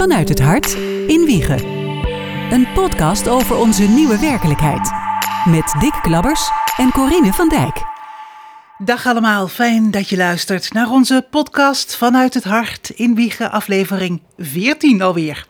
Vanuit het hart in Wiegen. Een podcast over onze nieuwe werkelijkheid. Met Dick Klabbers en Corine van Dijk. Dag allemaal, fijn dat je luistert naar onze podcast Vanuit het hart in Wiegen, aflevering 14 alweer.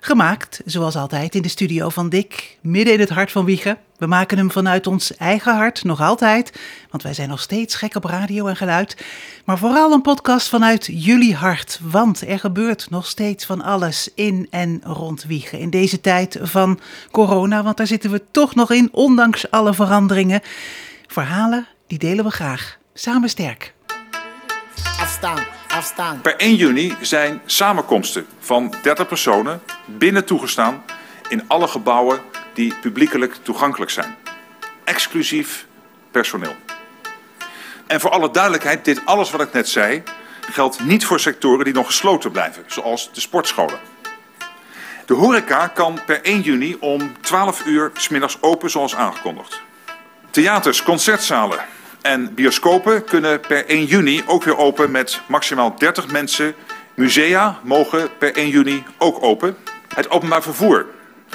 Gemaakt, zoals altijd, in de studio van Dick, midden in het hart van Wiegen. We maken hem vanuit ons eigen hart, nog altijd, want wij zijn nog steeds gek op radio en geluid. Maar vooral een podcast vanuit jullie hart, want er gebeurt nog steeds van alles in en rond Wiegen. In deze tijd van corona, want daar zitten we toch nog in, ondanks alle veranderingen. Verhalen, die delen we graag. Samen sterk. Afstaan, afstaan. Per 1 juni zijn samenkomsten van 30 personen binnen toegestaan in alle gebouwen die publiekelijk toegankelijk zijn. Exclusief personeel. En voor alle duidelijkheid, dit alles wat ik net zei geldt niet voor sectoren die nog gesloten blijven, zoals de sportscholen. De horeca kan per 1 juni om 12 uur s middags open zoals aangekondigd. Theaters, concertzalen en bioscopen kunnen per 1 juni ook weer open met maximaal 30 mensen. Musea mogen per 1 juni ook open. Het openbaar vervoer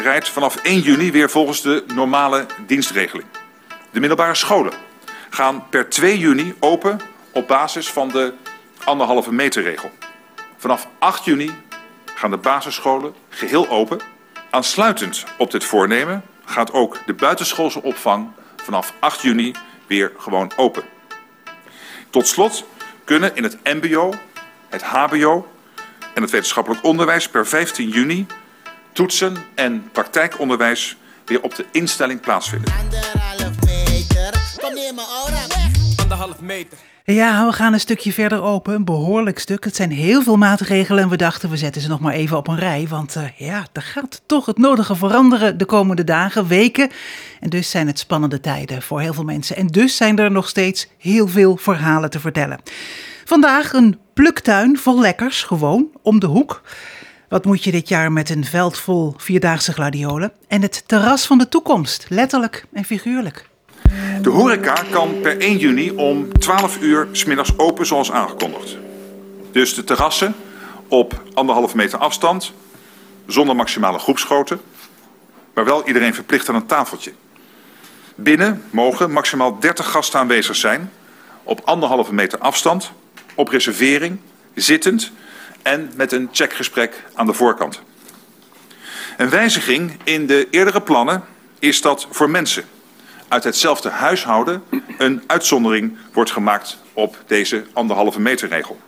rijdt vanaf 1 juni weer volgens de normale dienstregeling. De middelbare scholen gaan per 2 juni open op basis van de anderhalve meter regel. Vanaf 8 juni gaan de basisscholen geheel open. Aansluitend op dit voornemen gaat ook de buitenschoolse opvang vanaf 8 juni weer gewoon open. Tot slot kunnen in het MBO, het HBO en het wetenschappelijk onderwijs per 15 juni toetsen en praktijkonderwijs weer op de instelling plaatsvinden. Anderhalf meter. Kom neer mijn aura weg. Anderhalf meter. Ja, we gaan een stukje verder open, een behoorlijk stuk. Het zijn heel veel maatregelen en we dachten we zetten ze nog maar even op een rij. Want eh, ja, er gaat toch het nodige veranderen de komende dagen, weken. En dus zijn het spannende tijden voor heel veel mensen. En dus zijn er nog steeds heel veel verhalen te vertellen. Vandaag een pluktuin vol lekkers, gewoon om de hoek. Wat moet je dit jaar met een veld vol vierdaagse gladiolen? En het terras van de toekomst, letterlijk en figuurlijk. De horeca kan per 1 juni om 12 uur s middags open zoals aangekondigd. Dus de terrassen op anderhalve meter afstand, zonder maximale groepsgrootte, maar wel iedereen verplicht aan een tafeltje. Binnen mogen maximaal 30 gasten aanwezig zijn, op anderhalve meter afstand, op reservering, zittend en met een checkgesprek aan de voorkant. Een wijziging in de eerdere plannen is dat voor mensen uit hetzelfde huishouden een uitzondering wordt gemaakt op deze anderhalve meter regel.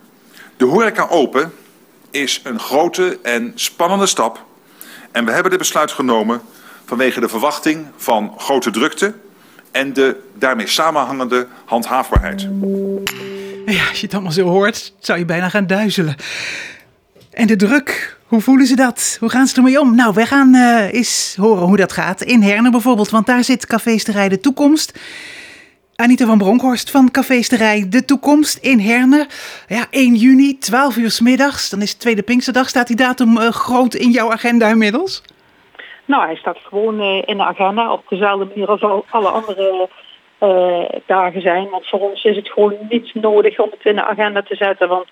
De horeca open is een grote en spannende stap en we hebben dit besluit genomen vanwege de verwachting van grote drukte en de daarmee samenhangende handhaafbaarheid. Ja, als je het allemaal zo hoort, zou je bijna gaan duizelen. En de druk, hoe voelen ze dat? Hoe gaan ze ermee om? Nou, wij gaan eh, eens horen hoe dat gaat. In Herne bijvoorbeeld, want daar zit Cafeesterij De Toekomst. Anita van Bronkhorst van Cafeesterij De Toekomst in Herne. Ja, 1 juni, 12 uur s middags. Dan is het Tweede Pinksterdag. Staat die datum eh, groot in jouw agenda inmiddels? Nou, hij staat gewoon eh, in de agenda op dezelfde manier als al, alle andere dagen zijn. Want voor ons is het gewoon niet nodig om het in de agenda te zetten. Want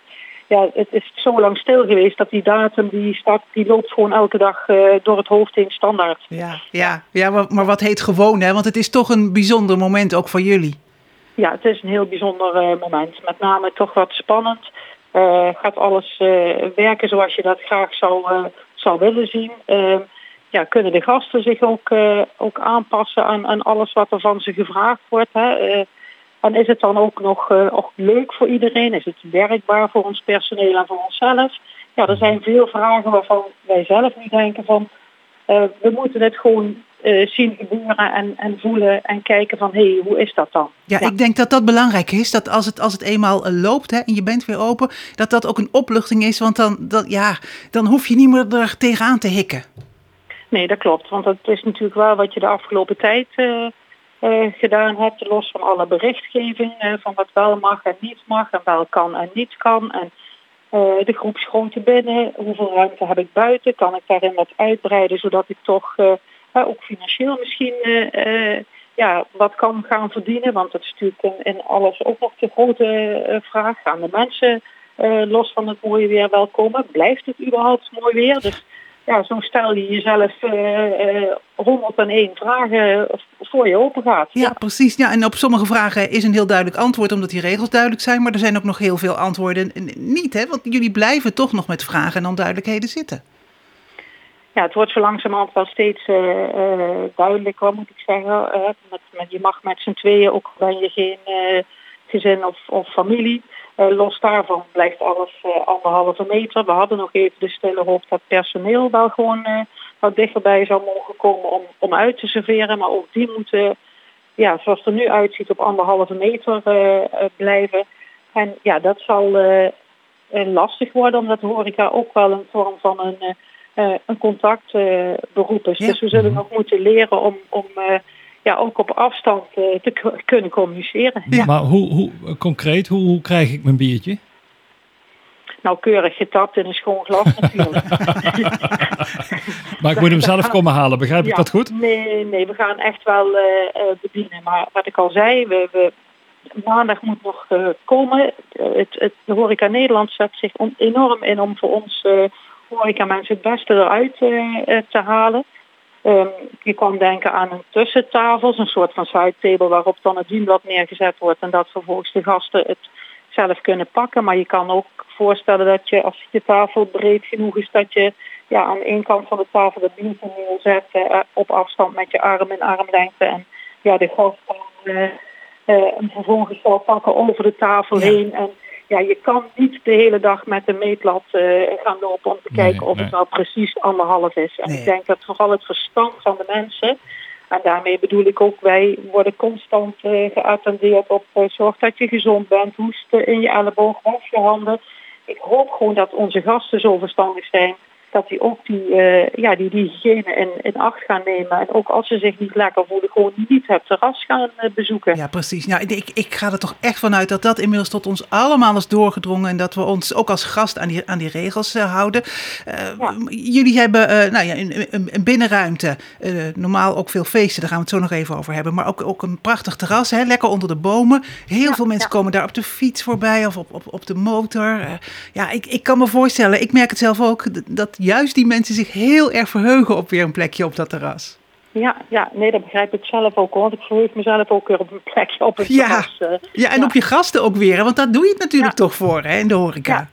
ja, het is zo lang stil geweest dat die datum die staat, die loopt gewoon elke dag eh, door het hoofd heen standaard. Ja, ja, ja maar, maar wat heet gewoon, hè? Want het is toch een bijzonder moment ook voor jullie. Ja, het is een heel bijzonder eh, moment. Met name toch wat spannend. Eh, gaat alles eh, werken zoals je dat graag zou, eh, zou willen zien? Ja, kunnen de gasten zich ook, eh, ook aanpassen aan, aan alles wat er van ze gevraagd wordt? Hè? Eh, en is het dan ook nog eh, ook leuk voor iedereen? Is het werkbaar voor ons personeel en voor onszelf? Ja, er zijn veel vragen waarvan wij zelf nu denken van... we moeten het gewoon zien gebeuren en, en voelen en kijken van... hé, hey, hoe is dat dan? Ja, ik denk dat dat belangrijk is. Dat als het, als het eenmaal loopt hè, en je bent weer open, dat dat ook een opluchting is. Want dan, dat, ja, dan hoef je niet meer er tegenaan te hikken. Nee, dat klopt. Want dat is natuurlijk wel wat je de afgelopen tijd eh, eh, gedaan hebt. Los van alle berichtgeving eh, van wat wel mag en niet mag. En wel kan en niet kan. En de groepsgrootte binnen. Hoeveel ruimte heb ik buiten? Kan ik daarin wat uitbreiden zodat ik toch ook financieel misschien ja, wat kan gaan verdienen? Want dat is natuurlijk in, alles ook nog de grote vraag. Gaan de mensen los van het mooie weer wel komen. Blijft het überhaupt mooi weer? Dus ja, zo stel je jezelf uh, 101 vragen voor je open gaat. Ja, precies. Ja, en op sommige vragen is een heel duidelijk antwoord omdat die regels duidelijk zijn. Maar er zijn ook nog heel veel antwoorden niet. Hè? Want jullie blijven toch nog met vragen en onduidelijkheden zitten. Ja, het wordt zo langzamerhand wel steeds uh, uh, duidelijker, moet ik zeggen. Uh, met, met, je mag met z'n tweeën, ook ben je geen gezin of, of familie. Los daarvan blijft alles anderhalve meter. We hadden nog even de stille hoop dat personeel wel gewoon wat dichterbij zou mogen komen om, om uit te serveren. Maar ook die moeten, ja, zoals het er nu uitziet, op anderhalve meter blijven. En ja, dat zal lastig worden, omdat de horeca ook wel een vorm van een een contactberoep is. Dus we zullen nog moeten leren om, om ja, ook op afstand uh, te kunnen communiceren. Ja. Maar hoe, hoe concreet, hoe, hoe krijg ik mijn biertje? Nou, keurig getapt in een schoon glas natuurlijk. maar ik moet hem zelf komen halen, begrijp ik dat goed? Nee, nee, we gaan echt wel bedienen. Maar wat ik al zei, we, we maandag moet nog komen. het, het, de Horeca Nederland zet zich on, enorm in om voor ons horeca mensen het beste eruit uh, te halen. Um, je kan denken aan een tussentafels, een soort van sidetable waarop dan het dienblad neergezet wordt en dat vervolgens de gasten het zelf kunnen pakken. Maar je kan ook voorstellen dat je als je tafel breed genoeg is dat je ja, aan één kant van de tafel de biertje neerzet uh, op afstand met je arm in armlengte en ja, de gast kan uh, uh, vervolgens zal pakken over de tafel heen en ja, je kan niet de hele dag met een meetlat uh, gaan lopen om te kijken of het nou precies anderhalf is. En ik denk dat vooral het verstand van de mensen, en daarmee bedoel ik ook, wij worden constant uh, geattendeerd op uh, zorg dat je gezond bent, hoesten in je elleboog, was je handen. Ik hoop gewoon dat onze gasten zo verstandig zijn dat die ook die, uh, ja, die, die hygiëne in, in acht gaan nemen. En ook als ze zich niet lekker voelen, gewoon niet het terras gaan uh, bezoeken. Ja, precies. Nou, ik, ik ga er toch echt vanuit dat dat inmiddels tot ons allemaal is doorgedrongen. En dat we ons ook als gast aan die, aan die regels uh, houden. Ja. Jullie hebben nou ja, een, een, een binnenruimte. normaal ook veel feesten, daar gaan we het zo nog even over hebben. Maar ook, ook een prachtig terras, hè, lekker onder de bomen. Heel ja, veel mensen komen daar op de fiets voorbij of op, op, op de motor. ja, ik, ik kan me voorstellen, ik merk het zelf ook, dat juist die mensen zich heel erg verheugen op weer een plekje op dat terras. Ja, ja, nee, dat begrijp ik zelf ook hoor. Want ik verheug mezelf ook weer op een plekje op het ja. terras. Uh, ja, en ja. op je gasten ook weer, want daar doe je het natuurlijk ja. toch voor hè, in de horeca.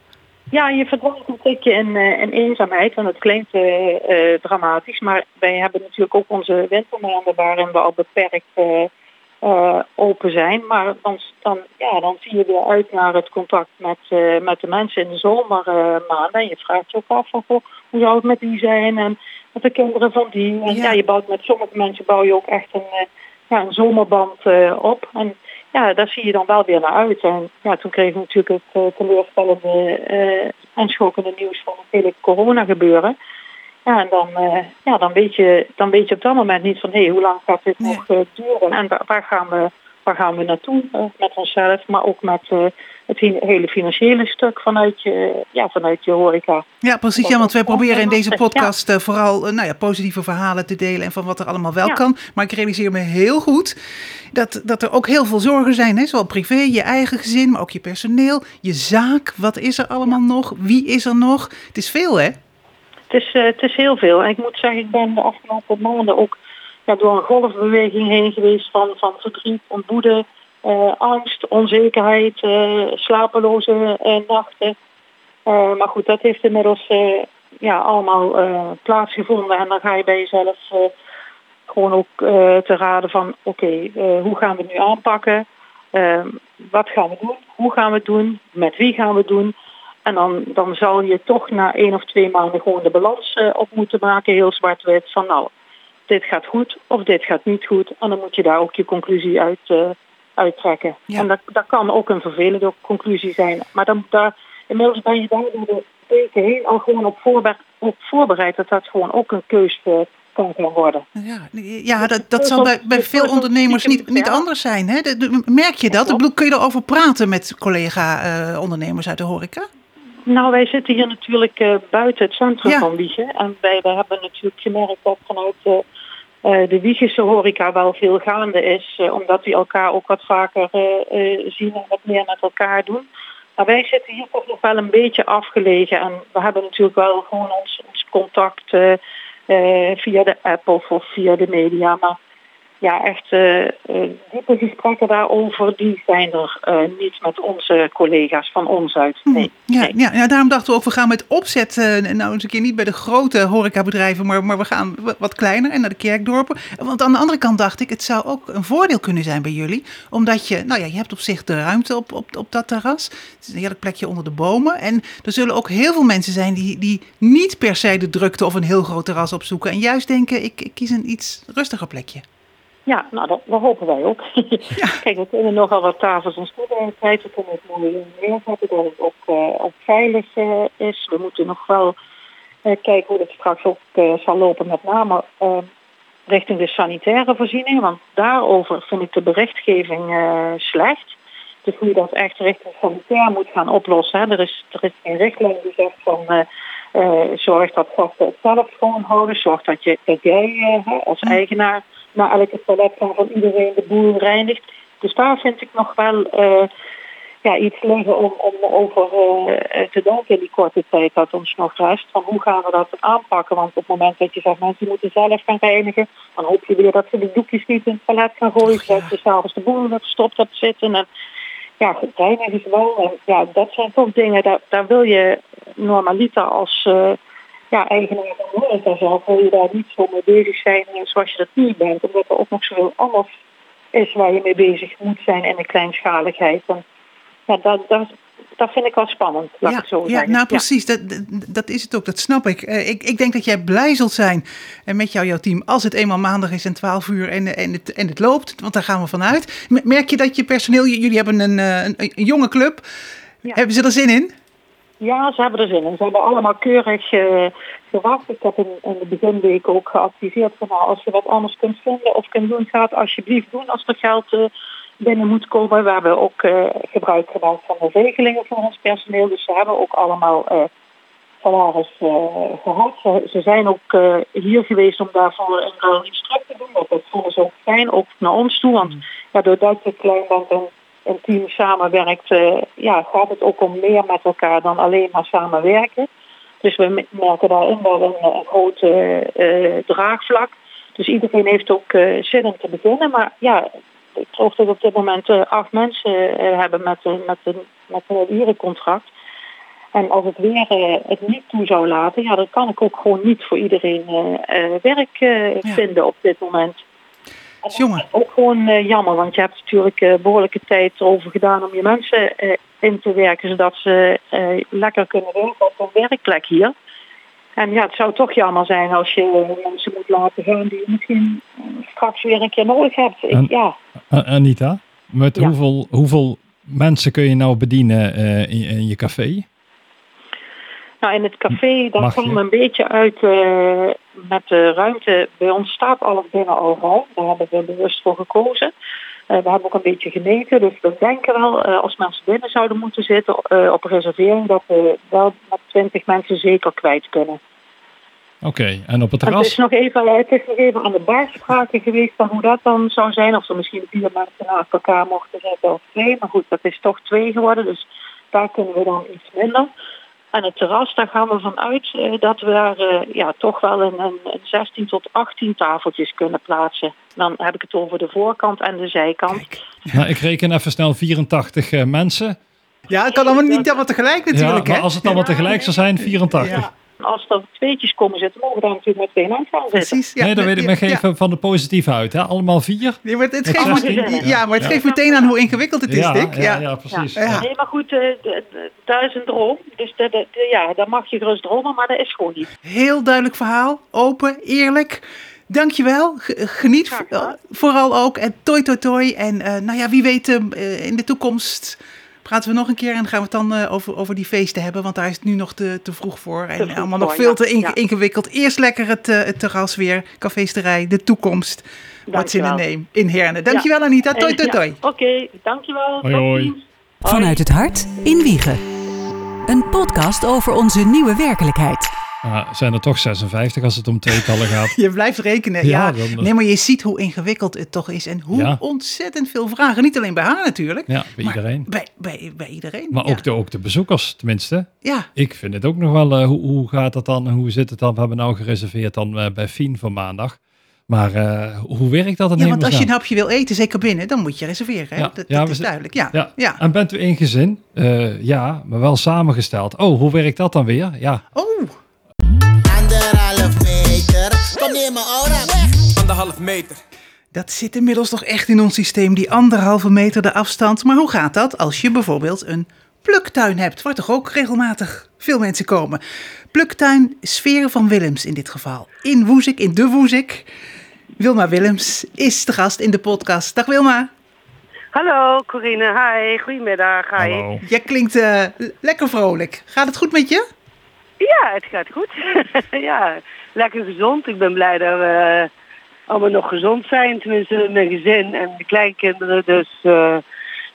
Ja. Je verdwaalt een beetje in, uh, in eenzaamheid, want het klinkt uh, uh, dramatisch, maar wij hebben natuurlijk ook onze wintermaanden waarin we al beperkt uh, open zijn. Maar dan, dan, ja, dan zie je weer uit naar het contact met, uh, met de mensen in de zomermaanden. En je vraagt je ook af van goh, hoe zou het met die zijn en met de kinderen van die. En ja, ja je bouwt met sommige mensen bouw je ook echt een, ja, een zomerband op. En ja, daar zie je dan wel weer naar uit. En ja, toen kregen we natuurlijk het teleurstellende en schokkende nieuws van het hele corona gebeuren. Ja, en dan, uh, ja, dan, weet je, dan weet je op dat moment niet van hé, hey, hoe lang gaat dit nee. nog uh, duren en waar gaan we, waar gaan we naartoe uh, met onszelf, maar ook met het hele financiële stuk vanuit je, ja, vanuit je horeca. Ja, precies. Ja, want wij proberen in deze podcast ja. vooral nou ja, positieve verhalen te delen en van wat er allemaal wel ja. kan. Maar ik realiseer me heel goed dat, dat er ook heel veel zorgen zijn. Hè? Zowel privé, je eigen gezin, maar ook je personeel, je zaak. Wat is er allemaal nog? Wie is er nog? Het is veel, hè? Is, uh, het is heel veel. En ik moet zeggen, ik ben de afgelopen maanden ook ja, door een golfbeweging heen geweest van, van verdriet, ontboede, uh, angst, onzekerheid, uh, slapeloze nachten. maar goed, dat heeft inmiddels ja, allemaal plaatsgevonden. En dan ga je bij jezelf gewoon ook te raden van oké, hoe gaan we het nu aanpakken? wat gaan we doen? Hoe gaan we het doen? Met wie gaan we het doen? En dan, dan zal je toch na één of twee maanden gewoon de balans uh, op moeten maken, heel zwart-wit, van nou, dit gaat goed of dit gaat niet goed. En dan moet je daar ook je conclusie uit, uh, uittrekken. Ja. En dat, dat kan ook een vervelende conclusie zijn. Maar dan, daar, inmiddels ben je daar door de weken heen al gewoon op, voorbereid, op voorbereid dat dat gewoon ook een keus kan gaan worden. Ja, ja dat, dat zal bij, bij veel ondernemers niet, niet anders zijn. Hè? Merk je dat? Kun je erover praten met collega-ondernemers uit de horeca? Nou, wij zitten hier natuurlijk uh, buiten het centrum ja. van Wiegen. En wij, wij hebben natuurlijk gemerkt dat vanuit uh, uh, de Wiegische horeca wel veel gaande is. omdat die elkaar ook wat vaker zien en wat meer met elkaar doen. Maar wij zitten hier toch nog wel een beetje afgelegen. En we hebben natuurlijk wel gewoon ons, ons contact uh, via de app of, of, via de media. Maar ja, echt uh, diepe gesprekken daarover, die zijn er uh, niet met onze collega's van ons uit. Hmm. Nee. Ja, nee. ja, ja, daarom dachten we ook, we gaan met opzet, nou eens een keer niet bij de grote horecabedrijven, maar, maar we gaan wat kleiner en naar de kerkdorpen. Want aan de andere kant dacht ik, het zou ook een voordeel kunnen zijn bij jullie, omdat je, nou ja, je hebt op zich de ruimte op, op, op dat terras. Het is een heerlijk plekje onder de bomen. En er zullen ook heel veel mensen zijn die, die niet per se de drukte of een heel groot terras opzoeken. En juist denken, ik, ik kies een iets rustiger plekje. Ja, nou dat, dat, hopen wij ook. Ja. Kijk, we kunnen nogal wat tafels en stoelen tijd. We kunnen het mooi neerzetten dat het ook, uh, ook veilig uh, is. We moeten nog wel uh, kijken hoe het straks ook zal lopen, met name richting de sanitaire voorziening. Want daarover vind ik de berichtgeving slecht. Dus hoe je dat echt richting sanitair moet gaan oplossen. Hè. Er, is, er is geen richtlijn die zegt van... zorg dat gasten het zelf schoonhouden. Zorg dat, je, dat jij als eigenaar naar elke toilet gaan van iedereen de boel reinigt. Dus daar vind ik nog wel uh, ja, iets liggen om, om over uh, te denken in die korte tijd dat ons nog rest. Van hoe gaan we dat aanpakken? Want op het moment dat je zegt mensen moeten zelf gaan reinigen, dan hoop je weer dat ze de doekjes niet in het toilet gaan gooien. Dat ze s'avonds de boel dat stopt hebt zitten. En ja, reinigen is wel. En ja, dat zijn toch dingen, daar, daar wil je normaliter als... Uh, ja, eigenaar van horeca zelf wil je daar niet zo mee bezig zijn zoals je dat nu bent. Omdat er ook nog zoveel anders is waar je mee bezig moet zijn in de kleinschaligheid. En ja, dat, dat, dat vind ik wel spannend, laat ja, ik zo ja, zeggen. Nou precies, ja. dat, dat is het ook, dat snap ik. Uh, ik. Ik denk dat jij blij zult zijn en met jou, jouw team als het eenmaal maandag is en 12 uur en, en, het, en het loopt, want daar gaan we vanuit. Merk je dat je personeel, jullie hebben een, een, een jonge club, hebben ze er zin in? Ja, ze hebben er zin in. Ze hebben allemaal keurig uh, gewacht. Ik heb in, in de beginweken ook geadviseerd van nou, als je wat anders kunt vinden of kunt doen, ga het alsjeblieft doen als er geld uh, binnen moet komen. We hebben ook uh, gebruik gemaakt van de regelingen voor ons personeel. Dus ze hebben ook allemaal salaris gehad. Ze, ze, zijn ook hier geweest om daarvoor een ruil iets terug te doen. Dat vonden ze ook fijn, ook naar ons toe. Want ja, doordat je klein bent en een team samenwerkt, uh, ja, gaat het ook om meer met elkaar dan alleen maar samenwerken. Dus we merken daarin wel een, een groot uh, draagvlak. Dus iedereen heeft ook zin om te beginnen. Maar ja, ik geloof dat we op dit moment acht mensen hebben met, met, een, met een urencontract. En als het weer het niet toe zou laten, ja, dan kan ik ook gewoon niet voor iedereen werk ja. vinden op dit moment. Jongen. Ook gewoon uh, jammer, want je hebt natuurlijk uh, behoorlijke tijd over gedaan om je mensen uh, in te werken, zodat ze lekker kunnen werken op een werkplek hier. En ja, het zou toch jammer zijn als je mensen moet laten gaan die je misschien straks weer een keer nodig hebt. Ik, en, ja. Anita, met Ja. hoeveel, hoeveel mensen kun je nou bedienen in, in je café? Nou, in het café, Mag kwam je? een beetje uit uh, met de ruimte. Bij ons staat alles binnen overal. Daar hebben we bewust voor gekozen. Uh, we hebben ook een beetje gemeten. Dus we denken wel, uh, als mensen binnen zouden moeten zitten op reservering, dat we wel met 20 mensen zeker kwijt kunnen. Oké, okay. en op het En terras? het, is nog even, het is nog even aan de bar sprake geweest van hoe dat dan zou zijn. Of er misschien vier mensen naast elkaar mochten zitten of twee. Maar goed, dat is toch twee geworden. Dus daar kunnen we dan iets minder. En het terras, daar gaan we vanuit uh, dat we daar uh, ja, toch wel een, een, een 16 tot 18 tafeltjes kunnen plaatsen. Dan heb ik het over de voorkant en de zijkant. Nou, ik reken even snel 84 uh, mensen. Ja, het kan allemaal niet allemaal tegelijk natuurlijk. Ja, maar hè? als het allemaal tegelijk zou zijn, 84. Ja. Als er tweetjes komen zitten, mogen we daar natuurlijk met twee mensen gaan zitten. Precies. Ja, nee, dan weet ik me geven ja. van de positieve uit. Hè? Allemaal vier. Ja, maar het, geeft, 16. ja, maar het Ja. geeft meteen aan hoe ingewikkeld het is, ja, Dick. ja, ja, ja, precies. Ja. Ja. Nee, maar goed, dat is een droom. Dus de, de, de, ja, daar mag je gerust dromen, maar dat is gewoon niet. Heel duidelijk verhaal. Open, eerlijk. Dankjewel. Geniet vooral ook. En toi toi toi. En uh, nou ja, wie weet uh, in de toekomst praten we nog een keer en gaan we het dan uh, over, over die feesten hebben. Want daar is het nu nog te, te vroeg voor. En vroeg allemaal voor, nog veel ja, te in, ja. ingewikkeld. Eerst lekker het, uh, het terras weer. Cafeesterij, de toekomst. What's in a Dankjewel. name in Herne. Dankjewel Anita. Toi toi toi. Ja, Oké, dankjewel. Hoi, hoi. Vanuit het hart in Wiegen. Een podcast over onze nieuwe werkelijkheid. Maar zijn er toch 56 als het om tweetallen gaat? Je blijft rekenen. Ja, Ja, dan- nee, maar je ziet hoe ingewikkeld het toch is en hoe Ja. ontzettend veel vragen. Niet alleen bij haar natuurlijk. Ja, bij maar iedereen. Bij, bij, bij iedereen. Maar ja. ook, de, ook de bezoekers, tenminste. Ja, Ik vind het ook nog wel, eh, hoe, hoe gaat dat dan? Hoe zit het dan? We hebben nou gereserveerd dan eh, bij Fien voor maandag. Maar eh, hoe werkt dat dan ja, want als je een hapje wil eten, zeker binnen, dan moet je reserveren. Hè? Ja, Dat, ja, dat we is duidelijk. Ja, Ja. ja. En bent u één gezin? Eh, ja, maar wel samengesteld. Oh, hoe werkt dat dan weer? Ja, Oh, Anderhalf meter. Kom neer mijn aura weg. Anderhalf meter. dat zit inmiddels toch echt in ons systeem, die anderhalve meter de afstand. Maar hoe gaat dat als je bijvoorbeeld een pluktuin hebt, waar toch ook regelmatig veel mensen komen? Pluktuin Sfeer van Willems in dit geval. In Woezik, in de Woezik. Wilma Willems is de gast in de podcast. Dag Wilma. Hallo Corine, hi, goedemiddag. Hi. hallo. Jij klinkt eh, lekker vrolijk. Gaat het goed met je? Ja, het gaat goed. ja, lekker gezond. Ik ben blij dat we allemaal nog gezond zijn, tenminste mijn gezin en de kleinkinderen. Dus eh,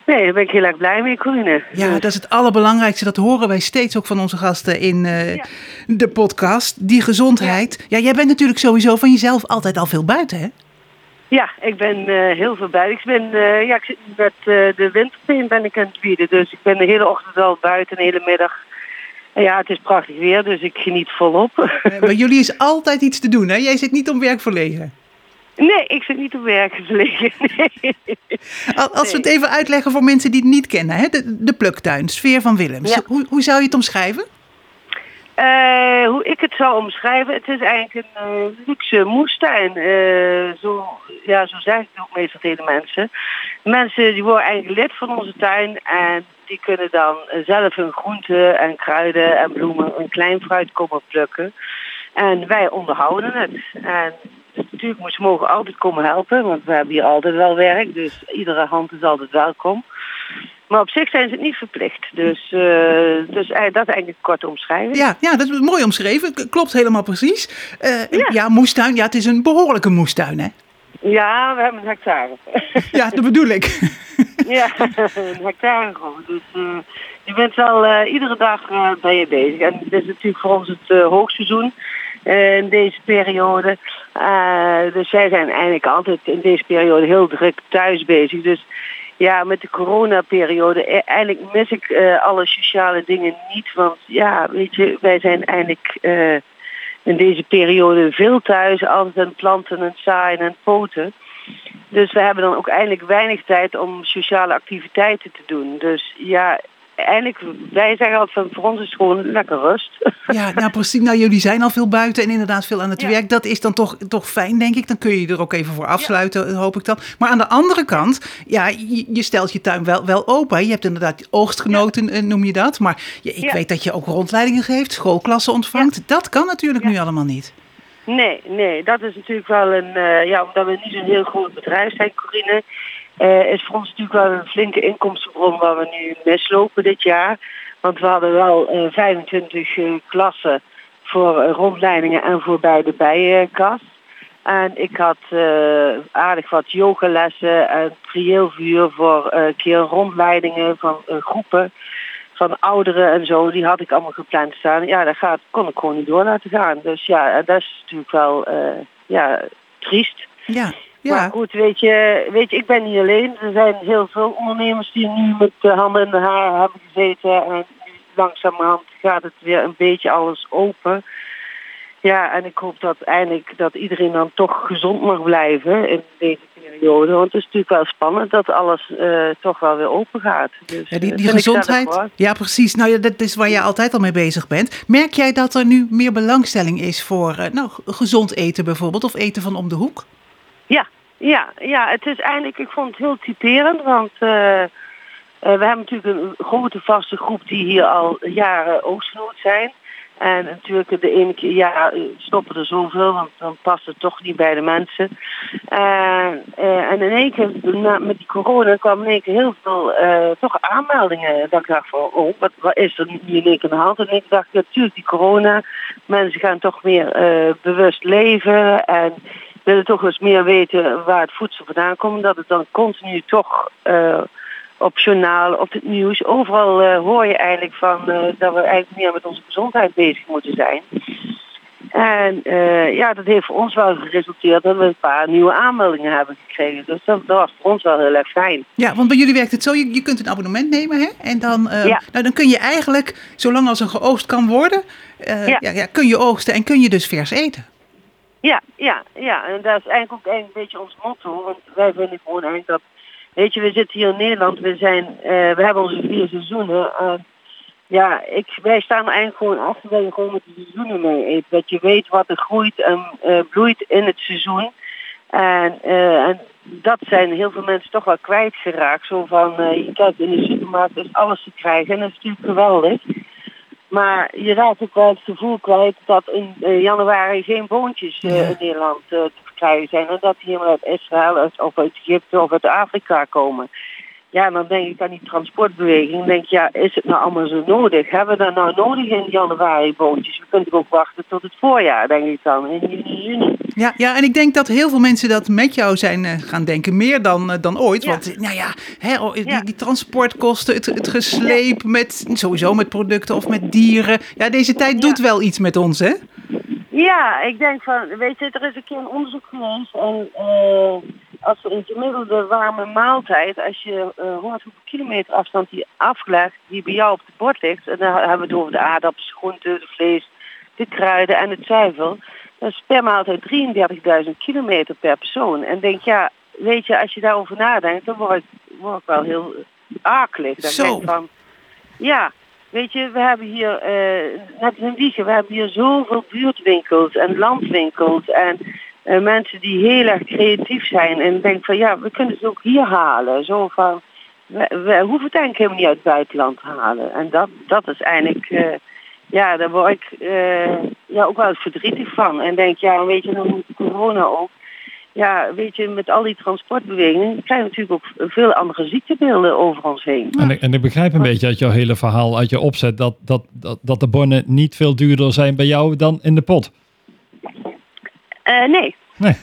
nee, daar ben ik heel erg blij mee, Corine. Ja, dat is het allerbelangrijkste. Dat horen wij steeds ook van onze gasten in eh, Ja. de podcast. Die gezondheid. Ja. jij bent natuurlijk sowieso van jezelf altijd al veel buiten, hè? Ja, ik ben eh, heel veel buiten. Ik ben, eh, ja, ik zit met eh, de winterteen ben ik aan het bieden. Dus ik ben de hele ochtend al buiten, de hele middag. Ja, het is prachtig weer, dus ik geniet volop. Eh, Bij jullie is altijd iets te doen, hè? Jij zit niet om werk verlegen. nee, ik zit niet op werk. Nee. Al- Als we het even uitleggen voor mensen die het niet kennen, hè? De, de pluktuin, sfeer van Willems. Ja. Hoe, hoe zou je het omschrijven? Eh, hoe ik het zou omschrijven, het is eigenlijk een eh, luxe moestuin. Zo, ja, zo zeggen het ook meestal tegen de mensen. Mensen die worden eigenlijk lid van onze tuin en die kunnen dan eh, zelf hun groenten en kruiden en bloemen en klein fruit komen plukken. En wij onderhouden het. En natuurlijk ze mogen altijd komen helpen, want we hebben hier altijd wel werk, dus iedere hand is altijd welkom. Maar op zich zijn ze het niet verplicht. Dus, eh, dus eh, dat is eigenlijk een korte omschrijving. Ja, ja, dat is mooi omschreven. Klopt helemaal precies. Ja. Ja. moestuin. Ja, het is een behoorlijke moestuin, hè? Ja, we hebben een hectare. Ja, dat bedoel ik. ja, een hectare gewoon. Dus eh, je bent wel eh, iedere dag eh, ben je bezig. En dit is natuurlijk voor ons het hoogseizoen in deze periode. Dus wij zijn eigenlijk altijd in deze periode heel druk thuis bezig. Dus ja, met de coronaperiode, eigenlijk mis ik alle sociale dingen niet. Want ja, weet je, wij zijn eigenlijk in deze periode veel thuis, altijd aan planten en zaaien en poten. Dus we hebben dan ook eigenlijk weinig tijd om sociale activiteiten te doen. Dus ja, eigenlijk, wij zeggen altijd voor ons is het gewoon lekker rust. Ja, nou precies. Nou, jullie zijn al veel buiten en inderdaad veel aan het Ja. werk. Dat is dan toch, toch fijn, denk ik. Dan kun je er ook even voor afsluiten, hoop ik dan. Maar aan de andere kant, ja, je, je stelt je tuin wel, wel open. Je hebt inderdaad oogstgenoten, eh, noem je dat. Maar je, ik weet dat je ook rondleidingen geeft, schoolklassen ontvangt. Dat kan natuurlijk nu allemaal niet. Nee, nee, dat is natuurlijk wel een, eh, ja, omdat we niet zo'n heel groot bedrijf zijn, Corine, eh, is voor ons natuurlijk wel een flinke inkomstenbron waar we nu mislopen dit jaar. Want we hadden wel eh, 25 eh, klassen voor eh, rondleidingen en voor bij de bijenkas. En ik had eh, aardig wat yogalessen en prieelvuur voor eh, een keer rondleidingen van eh, groepen van ouderen en zo, die had ik allemaal gepland staan. Ja, dat gaat, kon ik gewoon niet door laten gaan. Dus ja, dat is natuurlijk wel eh, ja, triest. Ja, Maar ja. goed, weet je, weet je, ik ben niet alleen. Er zijn heel veel ondernemers die nu met de handen in de haar hebben gezeten. En nu langzamerhand gaat het weer een beetje alles open. Ja, en ik hoop dat eindelijk dat iedereen dan toch gezond mag blijven in deze periode. Want het is natuurlijk wel spannend dat alles eh, toch wel weer open gaat. Dus, Ja, die, eh, die gezondheid, ja precies. Nou ja, dat is waar je altijd al mee bezig bent. Merk jij dat er nu meer belangstelling is voor eh, nou, gezond eten bijvoorbeeld, of eten van om de hoek? Ja, ja, ja, het is eigenlijk, ik vond het heel typerend, want eh, eh, we hebben natuurlijk een grote vaste groep die hier al jaren oogstgenoot zijn. En natuurlijk de ene keer, ja, stoppen er zoveel, want dan past het toch niet bij de mensen. En, eh, in één keer, met die corona, kwam in één keer heel veel toch aanmeldingen. Dat ik dacht van, oh, wat, wat is er nu in één keer aan de hand? En ik dacht, natuurlijk die corona, mensen gaan toch meer bewust leven en willen toch eens meer weten waar het voedsel vandaan komt. Dat het dan continu toch eh, op journaal, op het nieuws, overal eh, hoor je eigenlijk van eh, dat we eigenlijk meer met onze gezondheid bezig moeten zijn. En ja, dat heeft voor ons wel geresulteerd dat we een paar nieuwe aanmeldingen hebben gekregen. Dus dat, dat was voor ons wel heel erg fijn. Ja, want bij jullie werkt het zo, je, je kunt een abonnement nemen hè? en dan, Ja. nou, dan kun je eigenlijk, zolang als er geoogst kan worden. Ja. Ja, kun je oogsten en kun je dus vers eten. Ja, ja, ja. En dat is eigenlijk ook een beetje ons motto. Want wij vinden gewoon eigenlijk dat... Weet je, we zitten hier in Nederland. We, zijn, eh, we hebben onze vier seizoenen. En ja, ik, wij staan eigenlijk gewoon achter dat je gewoon met de seizoenen mee eet. Dat je weet wat er groeit en eh, bloeit in het seizoen. En, eh, en dat zijn heel veel mensen toch wel kwijtgeraakt. Zo van, eh, je kijkt in de supermarkt, is alles te krijgen. En dat is natuurlijk geweldig. Maar je raakt ook wel het gevoel kwijt dat in eh, januari geen boontjes eh, in Nederland eh, te verkrijgen zijn. En dat die helemaal uit Israël uit- of uit Egypte of uit Afrika komen. Ja, dan denk ik aan die transportbeweging. Dan denk ik, ja, is het nou allemaal zo nodig? Hebben we dat nou nodig in januari boontjes? We kunnen ook wachten tot het voorjaar, denk ik dan, in juni, juni. Ja, ja, en ik denk dat heel veel mensen dat met jou zijn eh, gaan denken, meer dan, eh, dan ooit. Ja. Want nou ja, hè, oh, die, Ja. die transportkosten, het, het gesleep met, sowieso met producten of met dieren. Ja, deze tijd doet wel iets met ons, hè? Ja, ik denk van, weet je, er is een keer een onderzoek geweest en eh, als we een gemiddelde warme maaltijd, als je eh, hoort hoeveel kilometer afstand die afgelegd, die bij jou op het bord ligt, en dan hebben we het over de aardappels, groenten, de vlees, de kruiden en het zuivel, dat is per maaltijd 33.000 kilometer per persoon. En denk, ja, weet je, als je daarover nadenkt, dan word ik, word ik wel heel akelig. Dan Zo. denk ik van, ja, weet je, we hebben hier, eh, net in Wiegen, we hebben hier zoveel buurtwinkels en landwinkels en eh, mensen die heel erg creatief zijn. En denk van, ja, we kunnen ze ook hier halen. Zo van, we, hoeven het eigenlijk helemaal niet uit het buitenland te halen. En dat, dat is eigenlijk, eh, ja, daar word ik eh, ja, ook wel verdrietig van. En denk, ja, weet je, dan met corona ook. Ja, weet je, met al die transportbewegingen krijgen we natuurlijk ook veel andere ziektebeelden over ons heen. En, ik- en begrijp een beetje uit jouw hele verhaal, uit je opzet, dat, dat, dat, dat de bonnen niet veel duurder zijn bij jou dan in de pot. Eh, nee. Nee.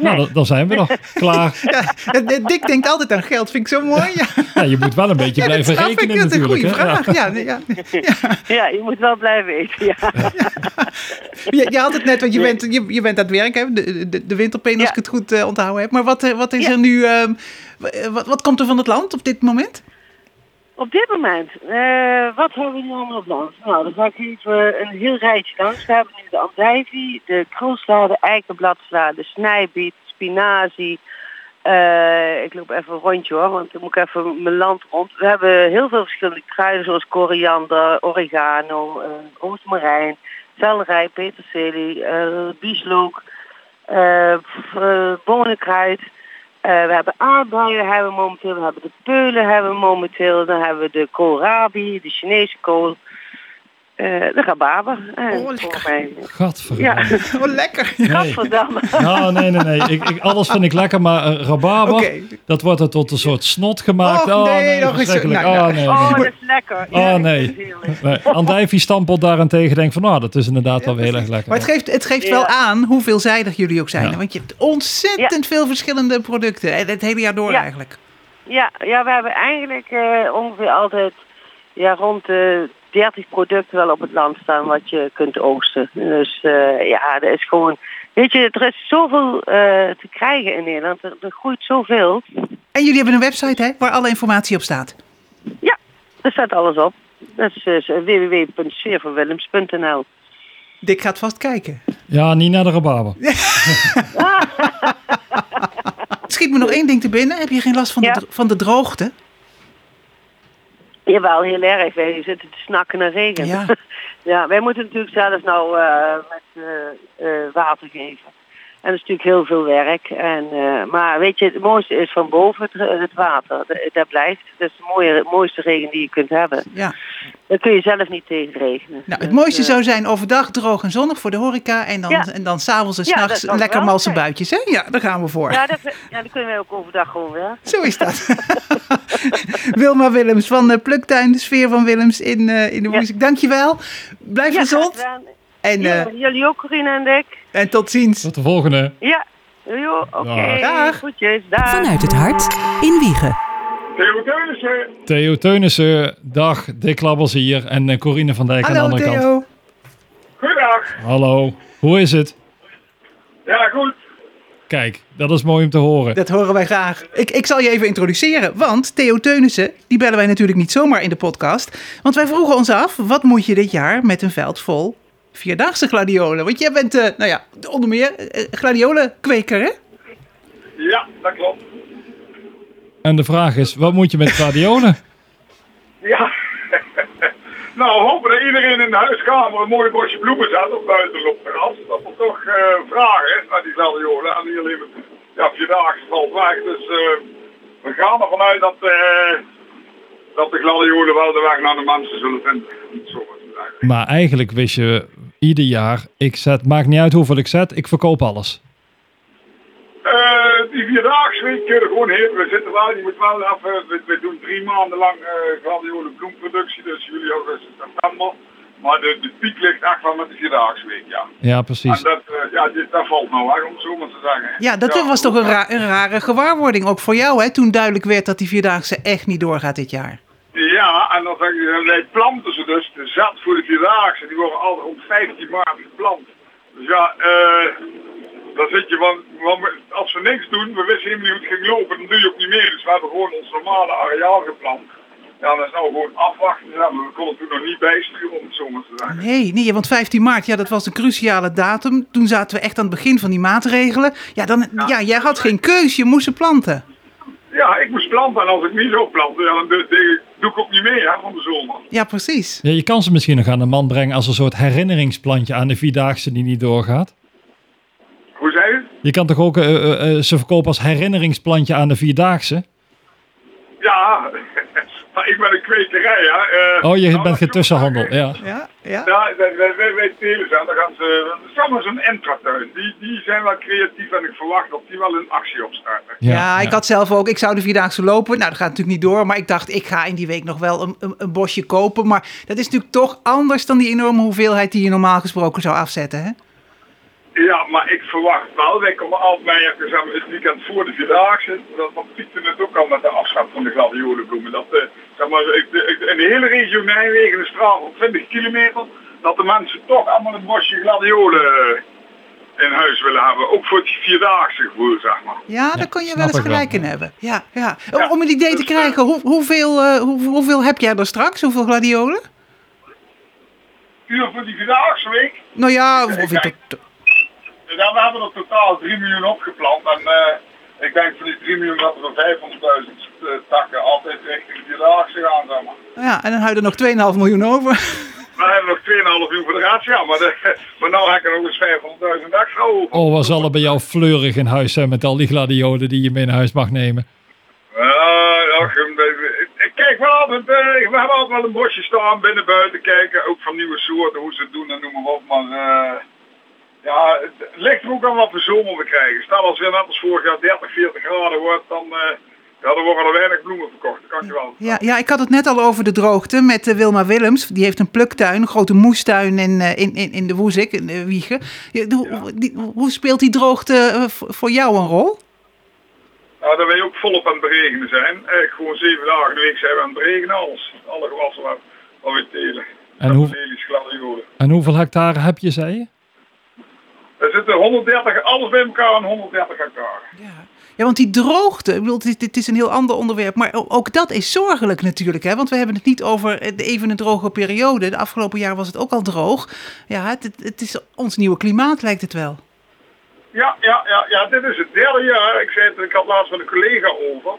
Nou, dan, zijn we nog klaar. Ja, Dick denkt altijd aan geld, vind ik zo mooi. Ja, Ja, je moet wel een beetje ja blijven ik. rekenen Dat is een natuurlijk. goede hè. Ja. vraag. Ja, ja. Ja, je moet wel blijven eten, ja. Je, je had het net, want je bent, je, je bent aan het werk, hè? De, de, de winterpeen, als Ja. ik het goed eh, onthouden heb. Maar wat, eh, wat is Ja. er nu, ehm, wat, wat komt er van het land op dit moment? Op dit moment, eh, wat hebben we nu allemaal op land? Nou, dan ga ik even een heel rijtje langs. We hebben nu de andijvie, de krulsla, de eikenbladsla, de snijbiet, spinazie. Eh, ik loop even een rondje hoor, want dan moet ik even mijn land rond. We hebben heel veel verschillende kruiden zoals koriander, oregano, eh roosmarijn, selderij, peterselie, eh bieslook, eh, eh, bonenkruid. Eh, we hebben aardbeien hebben momenteel, we hebben de peulen hebben momenteel, dan hebben we de koolrabi, de Chinese kool, eh, de rabarber. En Oh, volgens lekker. mij, Gadverdamme. ja, Oh, lekker. Nee. gadverdamme. Nou, nee, nee, nee. Ik, ik, alles vind ik lekker, maar eh, rabarber, Oké. dat wordt er tot een soort snot gemaakt. Oh, nee, nee, nog eens- nou, oh, nee, Oh, dat is lekker. Ja, Oh, nee. nee. Andijvie stampelt daarentegen denk van, nou, dat is inderdaad wel heel erg lekker. Maar het geeft, het geeft Ja. wel aan hoe veelzijdig jullie ook zijn. Ja. Want je hebt ontzettend veel verschillende producten. En het hele jaar door Ja. eigenlijk. Ja, ja, we hebben eigenlijk eh, ongeveer altijd ja, rond de 30 producten wel op het land staan wat je kunt oogsten. Dus eh, ja, er is gewoon, weet je, er is zoveel eh, te krijgen in Nederland. Er, er groeit zoveel. En jullie hebben een website hè, waar alle informatie op staat. Ja, er staat alles op. Dat is uh, www.sfeervanwillems.nl Dick gaat vast kijken. Ja, niet naar de rabarber. Het schiet me nog één ding te binnen. Heb je geen last van, Ja. de, van de droogte? Jawel, heel erg. Wij zitten te snakken naar regen. Ja. Ja, wij moeten natuurlijk zelf nou eh, met eh, eh, water geven. En dat is natuurlijk heel veel werk. En, eh, maar weet je, het mooiste is van boven het, het water. Dat, dat blijft. Dat is de mooie, mooiste regen die je kunt hebben. Ja. Daar kun je zelf niet tegen regenen. Nou, het Dus, mooiste eh, zou zijn overdag droog en zonnig voor de horeca. En dan, Ja. en dan s'avonds en Ja, dat s'nachts zou lekker wel malse zijn. buitjes. Hè? Ja, daar gaan we voor. Ja, dat, ja, dan kunnen wij ook overdag gewoon weer. Zo is dat. Wilma Willems van de Pluktuin, de sfeer van Willems in, eh, in de Ja. muziek. Dankjewel. Blijf Ja, gezond. En, Ja, eh, jullie ook, Corine en Dick. en tot ziens. Tot de volgende. Ja, jo, oké. Dag. Goedjes, dag. Vanuit het hart in Wiegen. Theo Teunissen, dag. Dick Labbers hier en eh, Corine van Dijk aan de andere kant. Theo. Goedendag. Dag. Hallo, hoe is het? Ja, goed. Kijk, dat is mooi om te horen. Dat horen wij graag. Ik, ik zal je even introduceren, want Theo Teunissen, die bellen wij natuurlijk niet zomaar in de podcast. Want wij vroegen ons af, wat moet je dit jaar met een veld vol vierdaagse gladiolen? Want jij bent, eh, nou ja, onder meer eh, gladiolenkweker, hè? Ja, dat klopt. En de vraag is, wat moet je met gladiolen? Ja. nou, we hopen dat iedereen in de huiskamer een mooi bosje bloemen zet op buiten op de terras. Dat er toch eh, vraag is naar die gladiolen. En niet alleen met ja, vierdaagse valt weg. Dus eh, we gaan ervan uit dat, eh, dat de gladiolen wel de weg naar de mensen zullen vinden. Zo. Maar eigenlijk wist je ieder jaar, ik zet, maakt niet uit hoeveel ik zet, ik verkoop alles. Eh, die vierdaagse week kun je er gewoon heen. We zitten wel, je moet wel even, we, we doen drie maanden lang eh gladiolen bloemproductie, dus juli, augustus, september. Maar de, de piek ligt echt wel met de vierdaagse week, ja. Ja, precies. En dat, eh, ja, dit, dat valt nou weg, om het zo maar te zeggen. Ja, dat was toch een, ra- een rare gewaarwording, ook voor jou, hè? Toen duidelijk werd dat die vierdaagse echt niet doorgaat dit jaar. Ja, en dan dan wij planten ze dus, de zat voor de vierdaagse, die worden altijd om 15 maart geplant. Dus ja, eh, dan zit je van, want als we niks doen, we wisten helemaal niet hoe het ging lopen, dan doe je ook niet meer. Dus we hebben gewoon ons normale areaal geplant. Ja, dat is nou gewoon afwachten. Ja, maar we konden toen nog niet bijsturen, om het zo maar te zeggen. Nee, nee, want 15 maart, ja, dat was een cruciale datum. Toen zaten we echt aan het begin van die maatregelen. Ja, dan, ja jij had geen keus, je moest ze planten. Ja, ik moest planten en als ik niet zou planten, ja, dan doe ik ook niet mee hè, van de zomer. Ja, precies. Ja, je kan ze misschien nog aan de man brengen als een soort herinneringsplantje aan de Vierdaagse die niet doorgaat. Hoe zei je? Je kan toch ook eh, eh, eh, ze verkopen als herinneringsplantje aan de Vierdaagse? Ja, maar ik ben een kwekerij. Hè. Eh, Oh, je nou, bent geen tussenhandel, ja. Ja, ja. Ja, wij, wij, wij, wij telen ze. en Dan gaan ze, samen zo'n intratuin. Die, die zijn wel creatief en ik verwacht dat die wel een actie opstarten. Ja, ik had zelf ook, ik zou de vierdaagse lopen. Nou, dat gaat natuurlijk niet door. Maar ik dacht, ik ga in die week nog wel een, een, een bosje kopen. Maar dat is natuurlijk toch anders dan die enorme hoeveelheid die je normaal gesproken zou afzetten, hè? Ja, maar ik verwacht wel, wij komen altijd mee, zeg maar, het weekend voor de Vierdaagse, dat, dat piekte het ook al met Dat, eh, zeg maar, in de hele regio Nijmegen, een straal van 20 kilometer, dat de mensen toch allemaal een bosje gladiolen eh, in huis willen hebben. Ook voor het Vierdaagse gevoel, zeg maar. Ja, daar kun je wel eens wel, gelijk in hebben. Ja, ja. Ja, Om een idee te dus, eh, krijgen, hoe, hoeveel, hoe, hoeveel heb jij er straks? Hoeveel gladiolen? Uur voor die Vierdaagse week, Nou ja, of, of we hebben er totaal 3 miljoen opgeplant. En eh, ik denk van die 3 miljoen dat er 500.000 eh, takken altijd richting de Vierdaagse gaan, zeg maar. ja, en dan hou je er nog 2,5 miljoen over. We hebben nog 2,5 miljoen voor de rest, ja, maar, de, maar nou heb ik er nog eens 500.000 extra over. Oh, wat zal er bij jou fleurig in huis zijn met al die gladiolen die je mee naar huis mag nemen? Ja, ach, ik- kijk wel altijd, eh, we hebben altijd wel een bosje staan, binnen buiten kijken, ook van nieuwe soorten, hoe ze het doen en noem maar op. Maar eh, ja, het ligt er ook aan wat voor zomer we krijgen. Stel als weer net als vorig jaar 30, 40 graden wordt, dan, eh, ja, dan worden er weinig bloemen verkocht, dat kan je wel. Ja, ja, ik had het net al over de droogte met eh, Wilma Willems. Die heeft een pluktuin, een grote moestuin in, eh, in, in, in de Woezik, in de Wiegen. Ja, de- hoe- die- hoe speelt die droogte voor jou een rol? Nou, dat wij ook volop aan het beregenen zijn. Eigenlijk gewoon zeven dagen in de week zijn we aan het beregenen, alles. Alle gewassen wat, wat we telen. En hoe-. En hoeveel hectare heb je, zei je? Er zitten 130, alles bij elkaar aan 130 hectare. Ja. ja, want die droogte, ik bedoel, het is, een heel ander onderwerp. Maar ook dat is zorgelijk natuurlijk. Hè? Want we hebben het niet over eh, de- even een droge periode. De afgelopen jaar was het ook al droog. Ja, het, het- is ons nieuwe klimaat, lijkt het wel. Ja, ja, ja, ja, dit is het derde jaar. Ik zei het, ik had laatst met een collega over.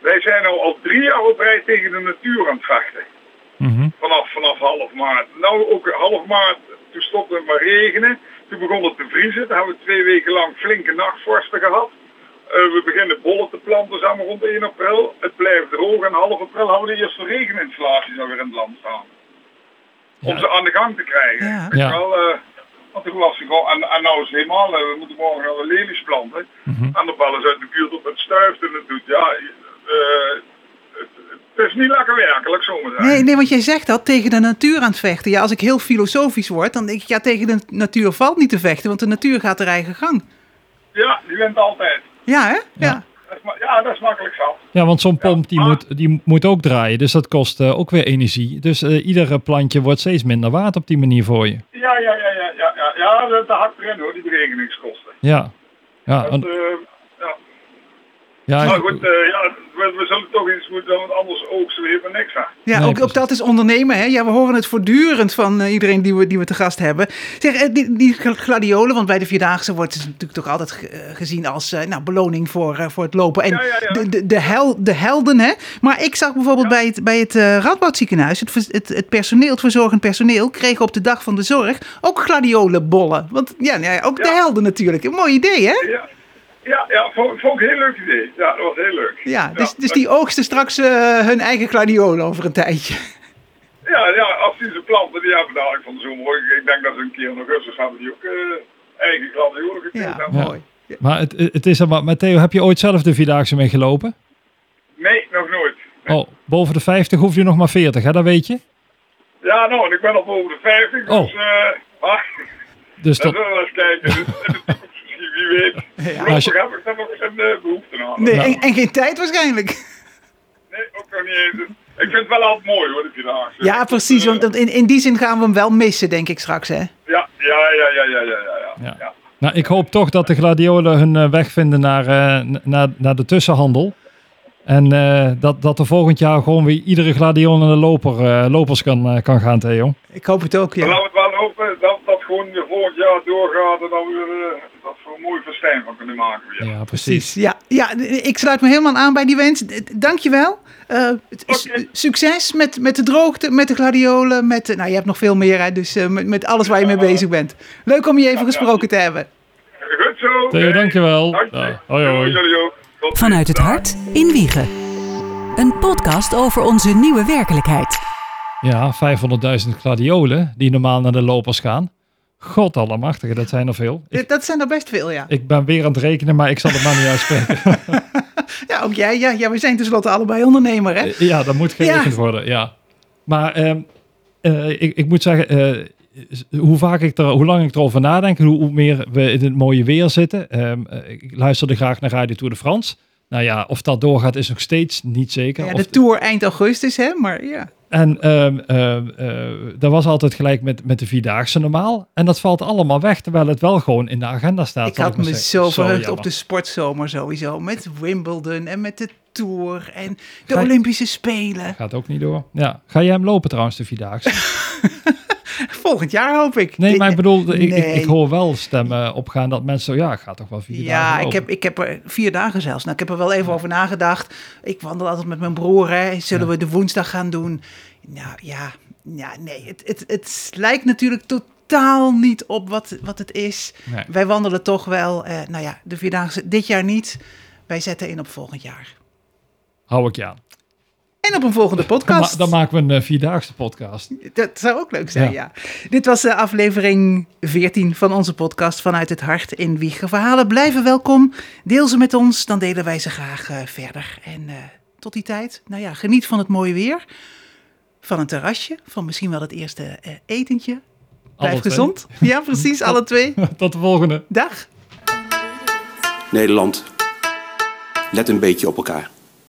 Wij zijn nou al drie jaar op rij tegen de natuur aan het vechten. Mhm. Vanaf, vanaf half maart. Nou, ook half maart, toen stopte het maar regenen. Toen begon het te vriezen. Toen hebben we twee weken lang flinke nachtvorsten gehad. Eh, we beginnen bollen te planten samen rond 1 april. Het blijft droog en half april hebben we de eerste regeninstallaties alweer in het land staan. Om Ja. ze aan de gang te krijgen. Ja. Ja. wel, eh, want toen was ik al, en, en nou is het helemaal, eh, we moeten morgen de lelies planten. Mhm. En de ballen uit de buurt op het stuift en het doet. Ja, eh, het, is niet lekker werkelijk, zo maar zeggen. Nee, nee, want jij zegt dat tegen de natuur aan het vechten. Ja, als ik heel filosofisch word, dan denk ik, ja, tegen de natuur valt niet te vechten, want de natuur gaat haar eigen gang. Ja, die wint altijd. Ja, hè? Ja. dat is ma- ja, dat is makkelijk zat. Ja, want zo'n pomp die maar- moet, die moet ook draaien. Dus dat kost eh, ook weer energie. Dus eh iedere plantje wordt steeds minder waard op die manier voor je. Ja, ja, ja, ja, ja, ja, ja dat, dat hakt erin hoor, die berekeningskosten. Ja. Ja, Dat, en- eh, ja. goed, eh, ja, we, we zullen toch iets moeten doen, want anders oogsten we helemaal niks aan. Ja, Nee, ook, ook dat is ondernemen. Hè? Ja, we horen het voortdurend van eh, iedereen die we, die we te gast hebben. Zeg, eh, die, die gladiolen, want bij de Vierdaagse wordt het natuurlijk toch altijd ge- gezien als eh, nou, beloning voor, eh, voor het lopen. En Ja, ja, ja. De, de, de, hel, de helden, hè. Maar ik zag bijvoorbeeld bij het, bij het eh, Radboudziekenhuis, het, het, het personeel, het verzorgend personeel, kreeg op de dag van de zorg ook gladiolenbollen. Want ja, nou ja, ook de helden natuurlijk. Een mooi idee, hè? Ja, ja, ja vond, vond ik een heel leuk idee. Ja, dat was heel leuk. Ja, dus, dus die oogsten straks eh, hun eigen gladiolen over een tijdje. Ja, ja, als die ze planten, die hebben dadelijk van de zomer. Ik, ik denk dat ze een keer in augustus hebben die ook eh, eigen gladiolen gekregen. Ja, hebben. Ja. mooi. maar het, het is er maar. Maar Theo, heb je ooit zelf de Vierdaagse mee gelopen? Nee, nog nooit. Oh, boven de 50 hoef je nog maar 40, hè? Dat weet je? Ja, nou, ik ben al boven de 50, dus... Oh. eh ah, Dus dan dat, zullen we eens kijken. de- in de toekomst misschien, wie weet. Voorlopig Als je- heb ik daar nog geen eh, behoefte aan. Nee, Nou. en, en geen tijd waarschijnlijk. Nee, ook nog niet eens. Ik vind het wel altijd mooi hoor, de Vierdaagse. Ja, precies. Want in, in die zin gaan we hem wel missen, denk ik straks, hè? Ja, ja, ja, ja, ja, ja, ja, ja. Ja. ja. nou, ik hoop toch dat de gladiolen hun eh, weg vinden naar, eh, naar, naar de tussenhandel. En eh, dat, dat er volgend jaar gewoon weer iedere gladiolen de loper, eh, lopers kan, kan gaan, Theo. Ik hoop het ook, ja. Hopen dat dat gewoon volgend jaar doorgaat en dat we eh, dat we een mooi festijn van kunnen maken weer. Ja, Precies. Ja, ja, ik sluit me helemaal aan bij die wens. Dankjewel. Eh s- Oké. Succes met, met de droogte, met de gladiolen, met... de- nou, je hebt nog veel meer, hè, dus eh, met, met alles waar je mee bezig bent. Leuk om je even gesproken te hebben. Goed zo. Theo, Hey, dankjewel. Dank je. Ja, hoi, hoi. Vanuit het hart in Wiegen. Een podcast over onze nieuwe werkelijkheid. Ja, 500.000 gladiolen die normaal naar de lopers gaan. God allemachtige, dat zijn er veel. Ik, Dat- zijn er best veel, ja. ik ben weer aan het rekenen, maar ik zal het maar niet uitspreken. Ja, ook jij. Ja, ja, we zijn tenslotte allebei ondernemer, hè? ja, dat moet gerekend Ja. worden, ja. Maar ehm, eh, ik, ik moet zeggen, eh, hoe, vaak ik er, hoe lang ik erover nadenk, hoe, hoe meer we in het mooie weer zitten. Ehm, eh, ik luisterde graag naar Radio Tour de France. Nou ja, of dat doorgaat is nog steeds niet zeker. Ja, Of- de tour eind augustus, hè? Maar ja. En ehm, ehm, eh, dat was altijd gelijk met, met de Vierdaagse normaal. En dat valt allemaal weg, terwijl het wel gewoon in de agenda staat. Ik had me zo verheugd op de sportzomer sowieso. Met Wimbledon en met de Tour en de Olympische Spelen. Gaat ook niet door. Ja. Ga jij hem lopen trouwens, de Vierdaagse? Volgend jaar hoop ik. Nee, maar ik bedoel, ik, ik, Nee. ik hoor wel stemmen opgaan dat mensen zo, ja, ik ga toch wel vier dagen Ja, ik heb, ik heb er vier dagen zelfs. Nou, ik heb er wel even over nagedacht. Ik wandel altijd met mijn broer. Hè. Zullen we de woensdag gaan doen? Nou ja, ja nee. Het, het, het lijkt natuurlijk totaal niet op wat, wat het is. Nee. Wij wandelen toch wel. eh, nou ja, de vierdaagse dit jaar niet. Wij zetten in op volgend jaar. Hou ik je aan. En op een volgende Dan, ma- podcast. dan maken we een eh, vierdaagse podcast. Dat zou ook leuk zijn, Ja. ja. Dit was de aflevering 14 van onze podcast Vanuit het Hart in Wiegen. Verhalen blijven welkom. Deel ze met ons, dan delen wij ze graag eh, verder. En eh, tot die tijd, nou ja, geniet van het mooie weer. Van een terrasje, van misschien wel het eerste eh, etentje. Blijf Alle twee. gezond. Ja, precies, alle twee. Tot de volgende. Dag. Nederland, let een beetje op elkaar.